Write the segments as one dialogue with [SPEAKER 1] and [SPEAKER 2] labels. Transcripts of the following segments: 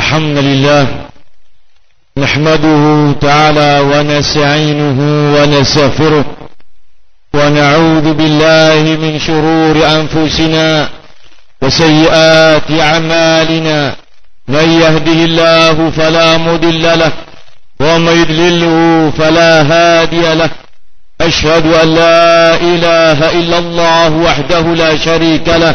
[SPEAKER 1] الحمد لله نحمده تعالى ونستعينه ونستغفره ونعوذ بالله من شرور أنفسنا وسيئات أعمالنا من يهده الله فلا مضل له ومن يضلله فلا هادي له أشهد أن لا إله إلا الله وحده لا شريك له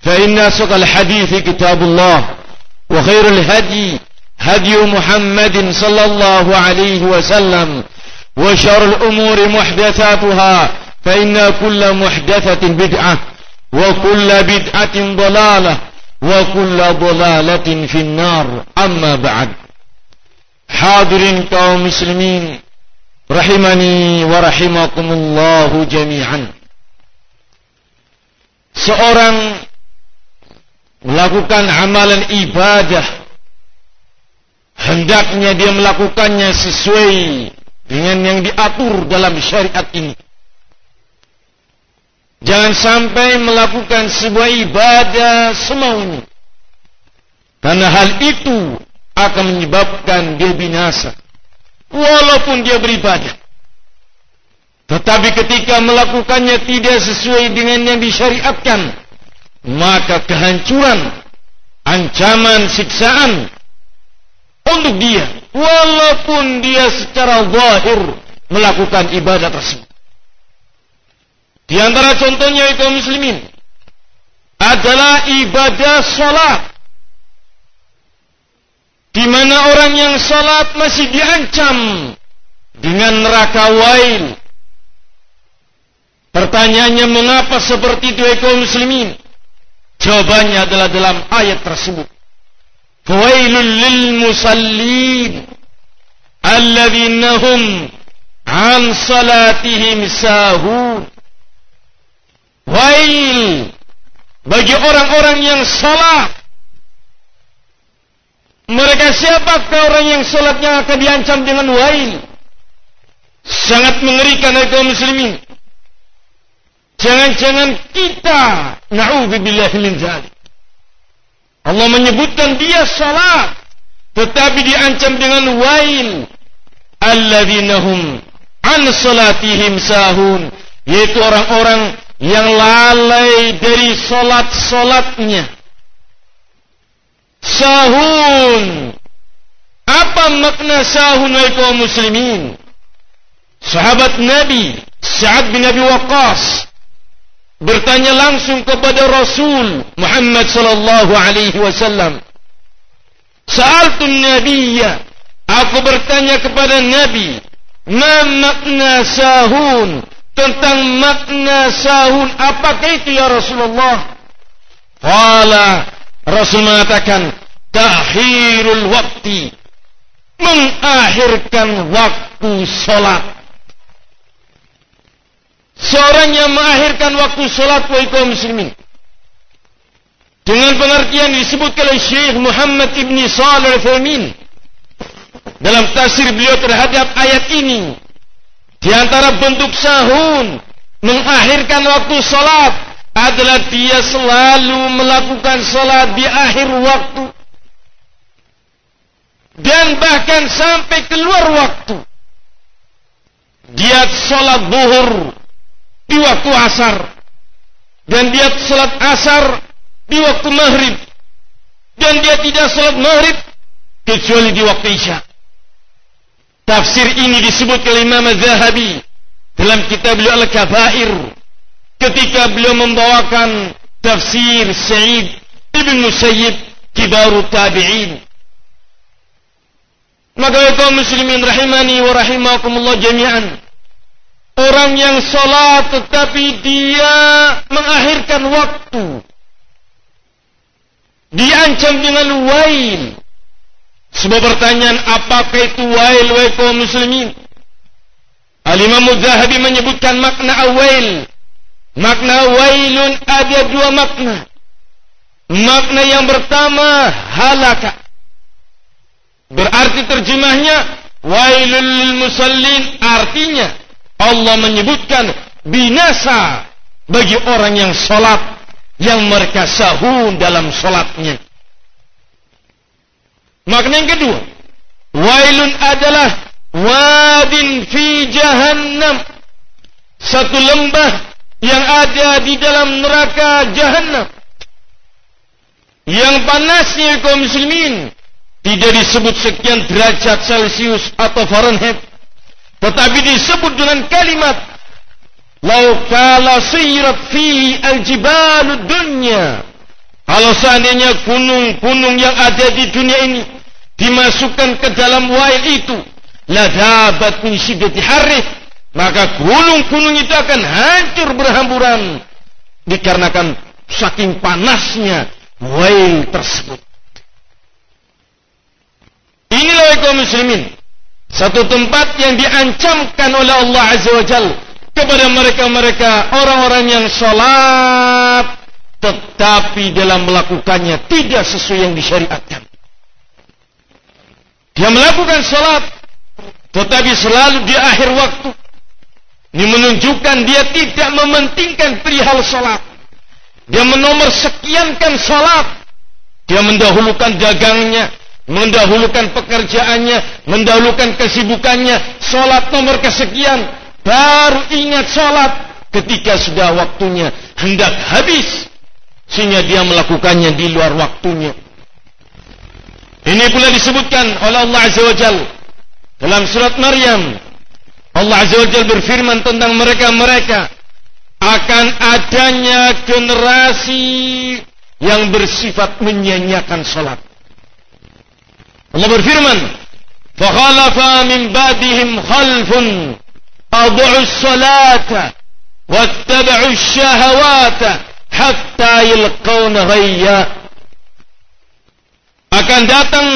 [SPEAKER 1] فإن أسق الحديث كتاب الله وخير الهدي هدي محمد صلى الله عليه وسلم وشر الأمور محدثاتها فإن كل محدثة بدعة وكل بدعة ضلالة وكل ضلالة في النار. أما بعد حاضر kaum muslimin rahimani wa rahimakumullahu jami'an seorang melakukan amalan ibadah. Hendaknya dia melakukannya sesuai dengan yang diatur dalam syariat ini. Jangan sampai melakukan sebuah ibadah semaunya. Karena hal itu akan menyebabkan dia binasa. Walaupun dia beribadah. Tetapi ketika melakukannya tidak sesuai dengan yang disyariatkan maka kehancuran, ancaman, siksaan untuk dia, walaupun dia secara zahir melakukan ibadah tersebut. Di antara contohnya itu muslimin adalah ibadah salat. Di mana orang yang salat masih diancam dengan neraka wail. Pertanyaannya mengapa seperti itu kaum muslimin? Jawabannya adalah dalam ayat tersebut. Fawailul lil musallin alladzina hum an salatihim sahun. Wail bagi orang-orang yang salat. Mereka siapakah orang yang salatnya akan diancam dengan wail? Sangat mengerikan dari kaum muslimin. Jangan-jangan kita na'udzubillah min zalik. Allah menyebutkan dia salat tetapi diancam dengan wail alladzina hum an salatihim sahun yaitu orang-orang yang lalai dari salat-salatnya. Sahun. Apa makna sahun wahai kaum muslimin? Sahabat Nabi Sa'ad bin Abi Waqqas bertanya langsung kepada Rasul Muhammad sallallahu alaihi wasallam. Sa'altun nabiyya, aku bertanya kepada Nabi, "Ma makna sahun?" Tentang makna sahun apakah itu ya Rasulullah? Qala Rasul mengatakan, "Tahirul waktu mengakhirkan waktu salat." Seorang yang mengakhirkan waktu sholat wa muslimin. Dengan pengertian disebut oleh Syekh Muhammad Ibn Salih Al-Famin. Dalam tafsir beliau terhadap ayat ini. Di antara bentuk sahun. Mengakhirkan waktu sholat. Adalah dia selalu melakukan sholat di akhir waktu. Dan bahkan sampai keluar waktu. Dia sholat buhur di waktu asar dan dia salat asar di waktu maghrib dan dia tidak salat maghrib kecuali di waktu isya Tafsir ini disebut oleh Imam Az-Zahabi dalam kitab beliau Al-Kabair ketika beliau membawakan tafsir Sa'id Ibn Musayyib kibarut tabi'in. Maka kaum muslimin rahimani wa rahimakumullah jami'an. Orang yang salat tetapi dia mengakhirkan waktu. Diancam dengan wail. Sebuah pertanyaan apakah itu wail wahai kaum muslimin? Al-Imam menyebutkan makna awail. Makna wailun ada dua makna. Makna yang pertama halaka. Berarti terjemahnya wailul musallin artinya Allah menyebutkan binasa bagi orang yang salat yang mereka sahun dalam salatnya. Makna yang kedua, wailun adalah wadin fi jahannam. Satu lembah yang ada di dalam neraka jahannam. Yang panasnya kaum muslimin tidak disebut sekian derajat Celcius atau Fahrenheit. Tetapi disebut dengan kalimat Laukala sirat fi al-jibalu dunya kalau seandainya gunung-gunung yang ada di dunia ini dimasukkan ke dalam wail itu, ladabat min syiddati harih, maka gunung-gunung itu akan hancur berhamburan dikarenakan saking panasnya wail tersebut. Inilah kaum muslimin. Satu tempat yang diancamkan oleh Allah Azza wa Jalla kepada mereka-mereka orang-orang yang salat tetapi dalam melakukannya tidak sesuai yang disyariatkan. Dia melakukan salat tetapi selalu di akhir waktu. Ini menunjukkan dia tidak mementingkan perihal salat. Dia menomor sekiankan salat. Dia mendahulukan dagangnya, mendahulukan pekerjaannya, mendahulukan kesibukannya, salat nomor kesekian, baru ingat salat ketika sudah waktunya hendak habis sehingga dia melakukannya di luar waktunya. Ini pula disebutkan oleh Allah Azza wa Jal dalam surat Maryam. Allah Azza wa Jal berfirman tentang mereka-mereka akan adanya generasi yang bersifat menyanyiakan salat. Allah berfirman, "Fakhalafa min ba'dihim khalfun ad'u salata wattaba'u syahawata hatta yalqawna ghayya. Akan datang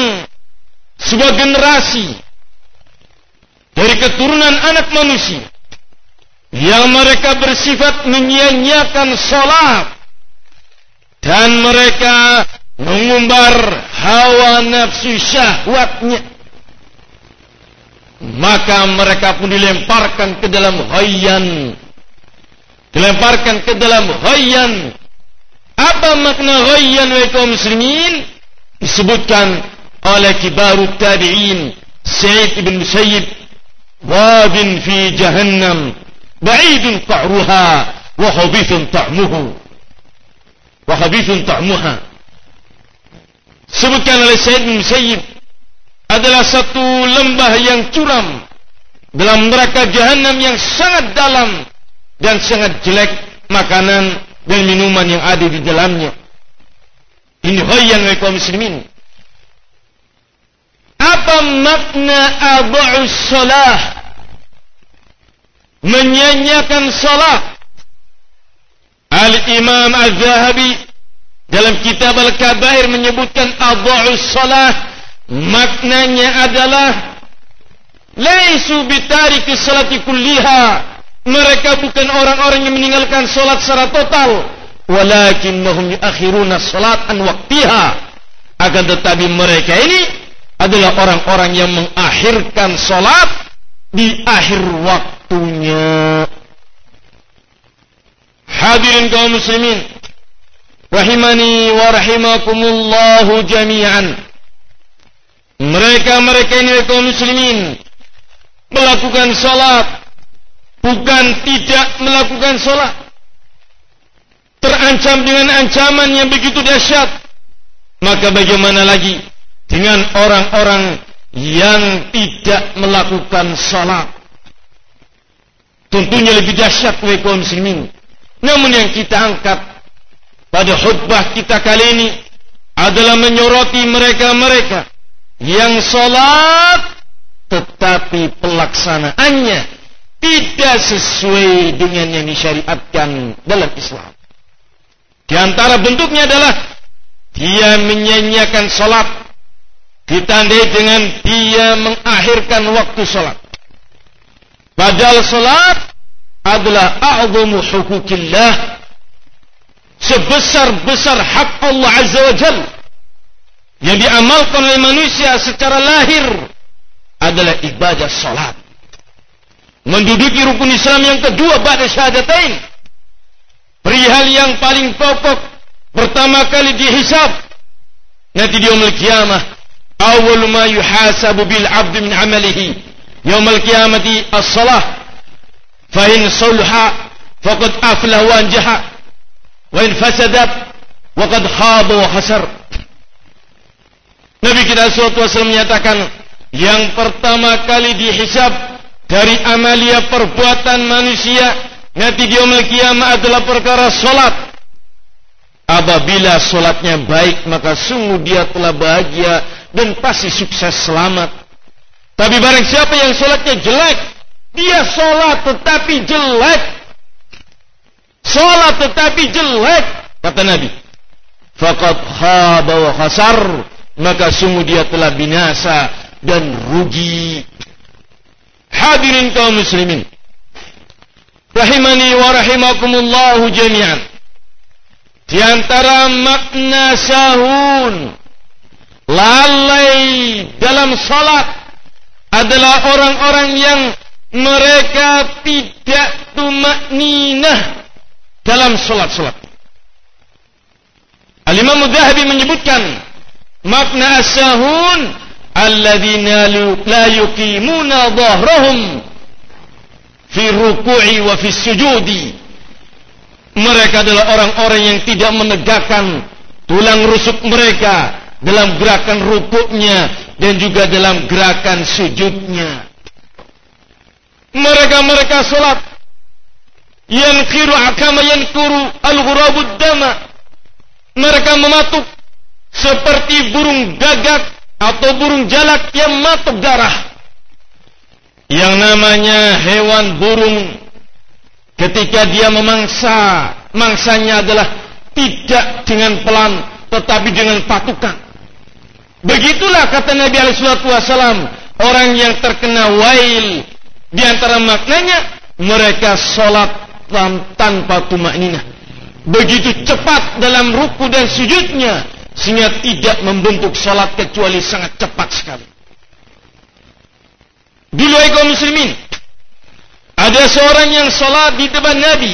[SPEAKER 1] sebuah generasi dari keturunan anak manusia yang mereka bersifat menyia-nyiakan salat dan mereka mengumbar hawa nafsu syahwatnya maka mereka pun dilemparkan ke dalam ghayyan dilemparkan ke dalam ghayyan. Apa makna ghayyan wa muslimin? Disebutkan oleh kibarut tabi'in Sa'id ibn Musayyib wadin fi jahannam ba'idun qa'ruha wa khabithun ta'muhu wa khabithun ta'muha sebutkan oleh Sa'id bin adalah satu lembah yang curam dalam neraka jahanam yang sangat dalam dan sangat jelek makanan dan minuman yang ada di dalamnya. Ini hoyan wa kaum muslimin. Apa makna abu'us salah? Menyanyiakan salat. Al-Imam Az-Zahabi dalam kitab Al-Kabair menyebutkan abu'us salah maknanya adalah laisu bitariki salati kulliha mereka bukan orang-orang yang meninggalkan solat secara total. Walakinnahum yuakhiruna solat an waktiha. Akan tetapi mereka ini adalah orang-orang yang mengakhirkan solat di akhir waktunya. Hadirin kaum muslimin. Rahimani wa rahimakumullahu jami'an. Mereka-mereka ini kaum muslimin melakukan salat bukan tidak melakukan sholat terancam dengan ancaman yang begitu dahsyat maka bagaimana lagi dengan orang-orang yang tidak melakukan salat. Tentunya lebih dahsyat kaum muslimin. Namun yang kita angkat pada khutbah kita kali ini adalah menyoroti mereka-mereka yang salat tetapi pelaksanaannya tidak sesuai dengan yang disyariatkan dalam Islam. Di antara bentuknya adalah dia menyanyiakan salat ditandai dengan dia mengakhirkan waktu salat. Padahal salat adalah a'zamu hukukillah sebesar-besar hak Allah Azza wa Jal yang diamalkan oleh manusia secara lahir adalah ibadah salat. Menduduki rukun Islam yang kedua pada syahadatain. Perihal yang paling pokok pertama kali dihisab nanti di yaumul qiyamah awal ma yuhasabu bil 'abd min 'amalihi yaumul qiyamati as-salah fa in sulha faqad aflah wa anjaha wa in fasadat waqad khaba Nabi kita SAW menyatakan yang pertama kali dihisab dari amalia perbuatan manusia nanti kiamat adalah perkara solat. Apabila solatnya baik maka sungguh dia telah bahagia dan pasti sukses selamat. Tapi barang siapa yang solatnya jelek, dia solat tetapi jelek. Solat tetapi jelek, kata Nabi. Fakat khaba wa khasar, maka sungguh dia telah binasa dan rugi. Hadirin kaum muslimin. Rahimani wa rahimakumullah jami'an. Di antara makna sahun lalai dalam salat adalah orang-orang yang mereka tidak tumak ninah dalam salat-salat. Al-Imam Dhahabi menyebutkan makna as-sahun alladzina la yuqimuna dhahrahum fi ruku'i wa fi sujudi mereka adalah orang-orang yang tidak menegakkan tulang rusuk mereka dalam gerakan rukuknya dan juga dalam gerakan sujudnya mereka-mereka salat yankiru akama yankuru al-ghurabud dama mereka mematuk seperti burung gagak atau burung jalak yang matuk darah. Yang namanya hewan burung ketika dia memangsa mangsanya adalah tidak dengan pelan tetapi dengan patukan. Begitulah kata Nabi Alaihissalam orang yang terkena wail di antara maknanya mereka sholat tanpa tumak nina begitu cepat dalam ruku dan sujudnya sehingga tidak membentuk salat kecuali sangat cepat sekali. Dulu kaum muslimin ada seorang yang salat di depan Nabi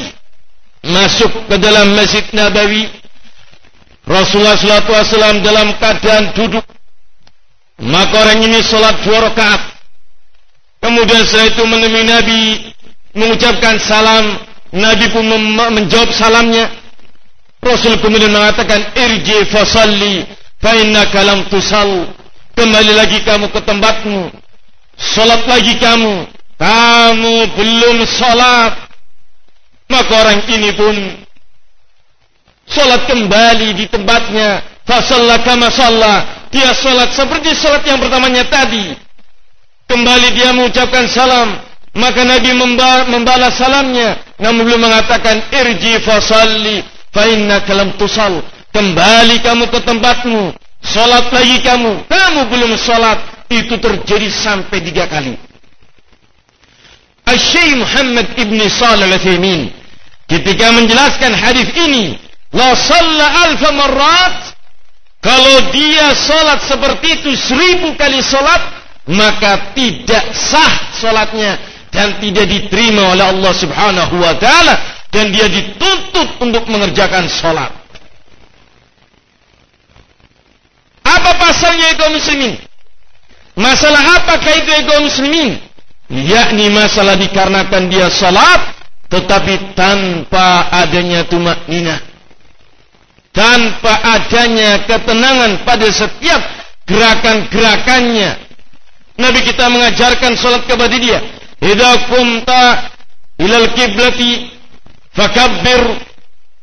[SPEAKER 1] masuk ke dalam Masjid Nabawi. Rasulullah SAW dalam keadaan duduk. Maka orang ini salat dua rakaat. Kemudian setelah itu menemui Nabi mengucapkan salam Nabi pun menjawab salamnya Rasul kemudian mengatakan irji fasalli fa innaka lam tusal. Kembali lagi kamu ke tempatmu. Salat lagi kamu. Kamu belum salat. Maka orang ini pun salat kembali di tempatnya. Fasalla kama. Dia salat seperti salat yang pertamanya tadi. Kembali dia mengucapkan salam. Maka Nabi membalas salamnya. Namun belum mengatakan irji fasalli fa innaka lam tusal. Kembali kamu ke tempatmu. Salat lagi kamu. Kamu belum salat. Itu terjadi sampai tiga kali. Asy-Syaikh Muhammad Ibn Shalih Al-Utsaimin ketika menjelaskan hadis ini la shalla alfa marrat. Kalau dia salat seperti itu seribu kali salat maka tidak sah salatnya dan tidak diterima oleh Allah Subhanahu wa taala dan dia dituntut untuk mengerjakan sholat. Apa pasalnya kaum muslimin? Masalah apakah itu kaum muslimin? Yakni masalah dikarenakan dia sholat tetapi tanpa adanya tumak. Tanpa adanya ketenangan pada setiap gerakan-gerakannya. Nabi kita mengajarkan salat kepada dia. إذا قمت إلى القبلة فكبر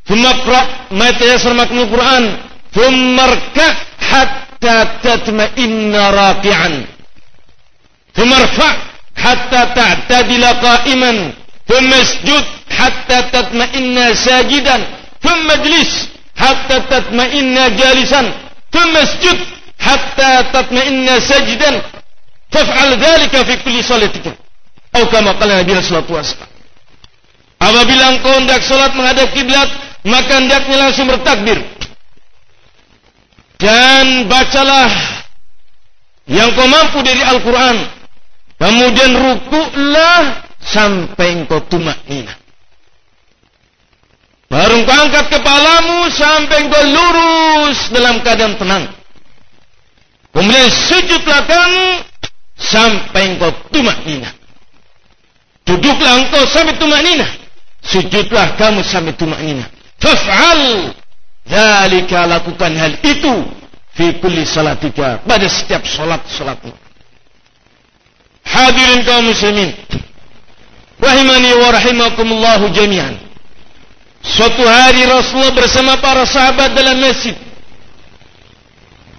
[SPEAKER 1] ثم اقرأ ما يتيسر معك من القرآن ثم اركع حتى تطمئن راكعا. ثم ارفع حتى تعتدل قائما. ثم اسجد حتى تطمئن ساجدا. ثم اجلس حتى تطمئن جالسا. ثم اسجد حتى تطمئن سجدا تفعل ذلك في كل صلاتك. Atau kama qala Nabi sallallahu. Apabila engkau hendak salat menghadap kiblat, maka hendaknya langsung bertakbir. Dan bacalah yang kau mampu dari Al-Quran. Kemudian rukuklah sampai engkau tumak nina. Baru engkau angkat kepalamu sampai engkau lurus dalam keadaan tenang. Kemudian sujudlah kamu sampai engkau tumak nina. Duduklah engkau sampai tumak nina. Sujudlah kamu sampai tumak nina. Faf'al. Zalika lakukan hal itu. Fi kulli salatika. Pada setiap salat-salatmu. Hadirin kaum muslimin. Rahimani wa rahimakumullahu jami'an. Suatu hari Rasulullah bersama para sahabat dalam masjid.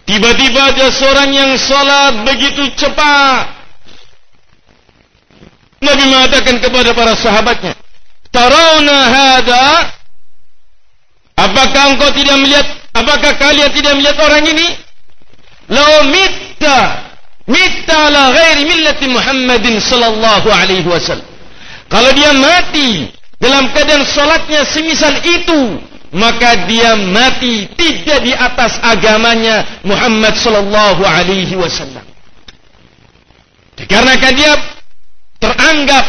[SPEAKER 1] Tiba-tiba ada seorang yang salat begitu cepat. Nabi mengatakan kepada para sahabatnya, "Tarawna hada? Apakah engkau tidak melihat? Apakah kalian tidak melihat orang ini? Lau mitta, mitta la ghairi millati Muhammadin sallallahu alaihi wasallam." Kalau dia mati dalam keadaan salatnya semisal itu, maka dia mati tidak di atas agamanya Muhammad sallallahu alaihi wasallam. Dikarenakan dia teranggap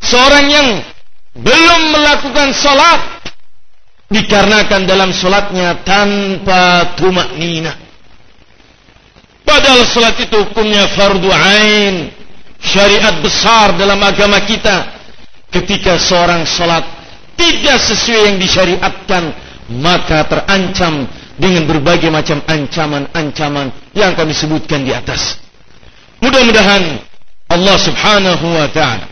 [SPEAKER 1] seorang yang belum melakukan salat dikarenakan dalam salatnya tanpa tumak nina. Padahal salat itu hukumnya fardu ain, syariat besar dalam agama kita. Ketika seorang salat tidak sesuai yang disyariatkan maka terancam dengan berbagai macam ancaman-ancaman yang kami sebutkan di atas. Mudah-mudahan Allah Subhanahu wa taala.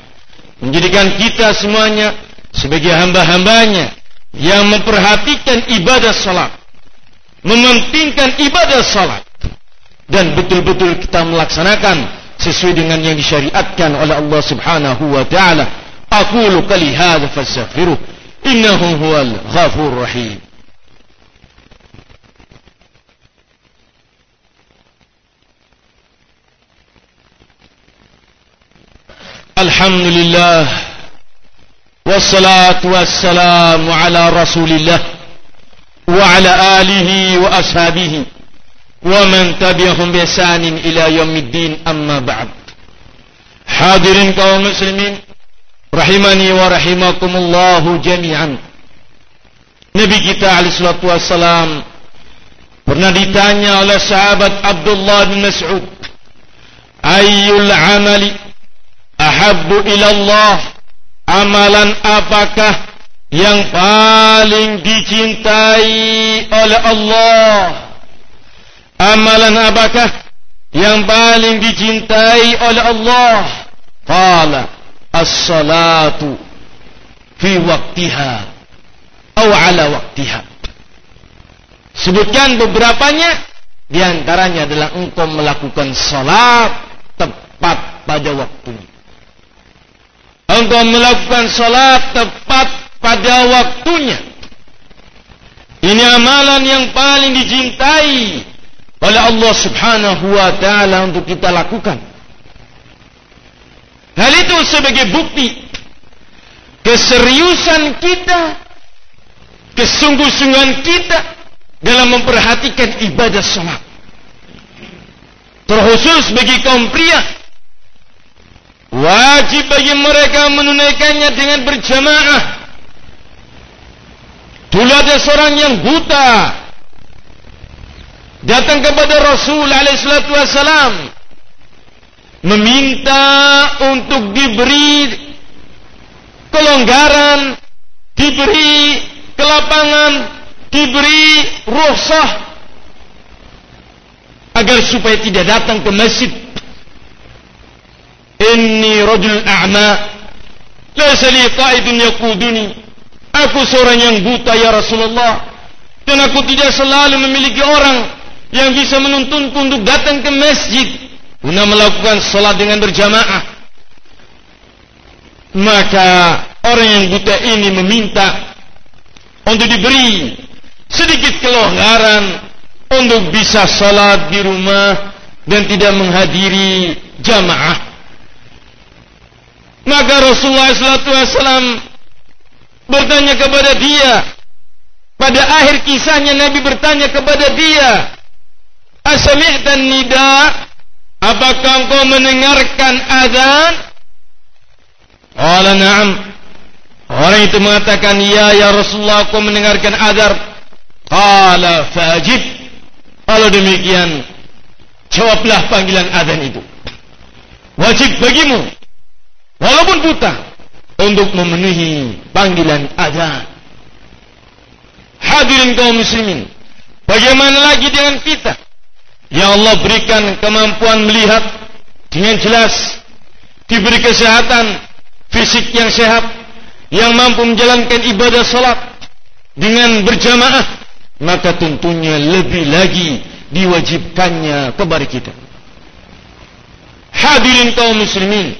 [SPEAKER 1] Menjadikan kita semuanya sebagai hamba-hambanya yang memperhatikan ibadah salat, mementingkan ibadah salat dan betul-betul kita melaksanakan sesuai dengan yang disyariatkan oleh Allah Subhanahu wa taala. Aqulu qali hadza fastaghfiruh innahu huwal ghafur rahim. الحمد لله والصلاة والسلام على رسول الله وعلى آله وأصحابه ومن تبعهم بإحسان إلى يوم الدين. أما بعد حاضرين قوم مسلمين رحمني ورحمكم الله جميعا. نبي كتاب عليه الصلاة والسلام pernah ditanya oleh sahabat Abdullah bin Mas'ud ayyul amali ahabbu ila Allah?" Amalan apakah yang paling dicintai oleh Allah? Amalan apakah yang paling dicintai oleh Allah? Qala as-salatu fi waktiha atau ala waktiha. Sebutkan beberapanya di antaranya adalah engkau melakukan salat tepat pada waktunya. Engkau melakukan salat tepat pada waktunya. Ini amalan yang paling dicintai oleh Allah Subhanahu wa taala untuk kita lakukan. Hal itu sebagai bukti keseriusan kita, kesungguh-sungguhan kita dalam memperhatikan ibadah salat. Terkhusus bagi kaum pria, wajib bagi mereka menunaikannya dengan berjamaah. Dulu ada seorang yang buta. Datang kepada Rasul alaihissalatu wassalam. Meminta untuk diberi kelonggaran, diberi kelapangan, diberi ruhsah agar supaya tidak datang ke masjid Inni rajul a'ma. Laisa li qa'idun yaquduni. Aku seorang yang buta ya Rasulullah. Dan aku tidak selalu memiliki orang yang bisa menuntunku untuk datang ke masjid guna melakukan salat dengan berjamaah. Maka orang yang buta ini meminta untuk diberi sedikit kelonggaran untuk bisa salat di rumah dan tidak menghadiri jamaah. Maka Rasulullah SAW bertanya kepada dia. Pada akhir kisahnya Nabi bertanya kepada dia. Asami'tan nida? Apakah engkau mendengarkan azan? Allah na'am. Orang itu mengatakan, Ya, ya Rasulullah, aku mendengarkan azan. Qala fajib. Kalau demikian, jawablah panggilan azan itu. Wajib bagimu, walaupun buta, untuk memenuhi panggilan azan. Hadirin kaum muslimin, bagaimana lagi dengan kita? Ya Allah berikan kemampuan melihat dengan jelas, diberi kesehatan fisik yang sehat, yang mampu menjalankan ibadah salat dengan berjamaah maka tentunya lebih lagi diwajibkannya kepada kita. Hadirin kaum muslimin,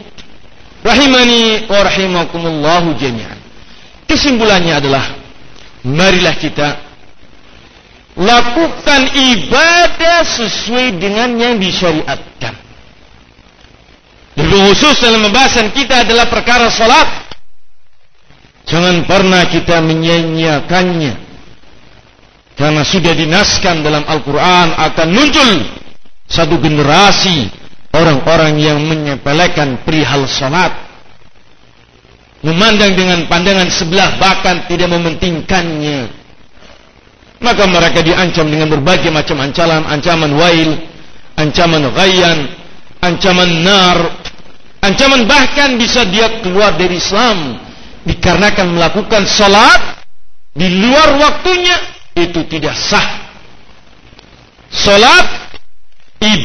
[SPEAKER 1] rahimani wa rahimakumullahu jami'an. Kesimpulannya adalah marilah kita lakukan ibadah sesuai dengan yang disyariatkan. Lebih khusus dalam pembahasan kita adalah perkara salat. Jangan pernah kita menyanyiakannya karena sudah dinaskan dalam Al-Quran akan muncul satu generasi orang-orang yang menyepelekan perihal salat. Memandang dengan pandangan sebelah bahkan tidak mementingkannya. Maka mereka diancam dengan berbagai macam ancaman, ancaman wail, ancaman ghayan, ancaman nar, ancaman bahkan bisa dia keluar dari Islam dikarenakan melakukan salat di luar waktunya itu tidak sah. Salat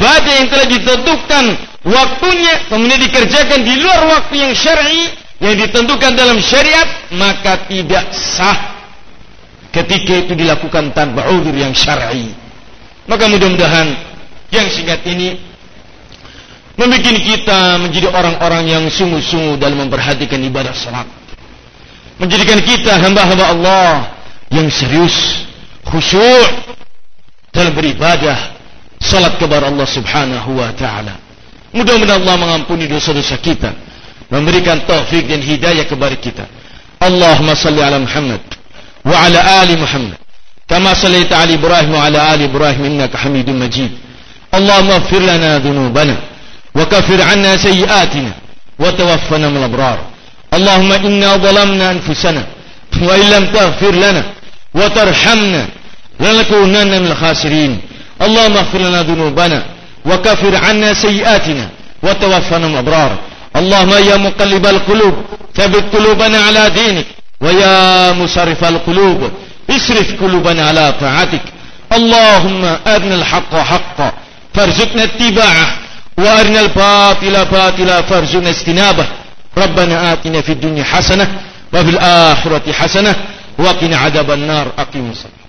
[SPEAKER 1] ibadah yang telah ditentukan waktunya kemudian dikerjakan di luar waktu yang syar'i yang ditentukan dalam syariat maka tidak sah ketika itu dilakukan tanpa udzur yang syar'i. Maka mudah-mudahan yang singkat ini membuat kita menjadi orang-orang yang sungguh-sungguh dalam memperhatikan ibadah salat. Menjadikan kita hamba-hamba Allah yang serius khusyuk dalam beribadah salat kepada Allah Subhanahu wa taala. Mudah-mudahan Allah mengampuni dosa-dosa kita, memberikan taufik dan hidayah kepada kita. Allahumma salli ala Muhammad wa ala ali Muhammad. Kama salli ala Ibrahim wa ala ali Ibrahim innaka Hamidum Majid. Allahumma ighfir lana dhunubana wa kafir 'anna sayyi'atina wa tawaffana mal abrar. Allahumma inna dhalamna anfusana wa illam taghfir lana wa tarhamna lanakunanna minal khasirin. اللهم اغفر لنا ذنوبنا وكفر عنا سيئاتنا وتوفنا الأبرار اللهم يا مقلب القلوب ثبت قلوبنا على دينك. ويا مصرف القلوب اصرف قلوبنا على طاعتك. اللهم أرنا الحق حقا فارزقنا اتباعه. وأرنا الباطل باطلا فارزقنا اجتنابه. ربنا آتنا في الدنيا حسنة وفي الآخرة حسنة. وقنا عذاب النار. أقيم الصلاة.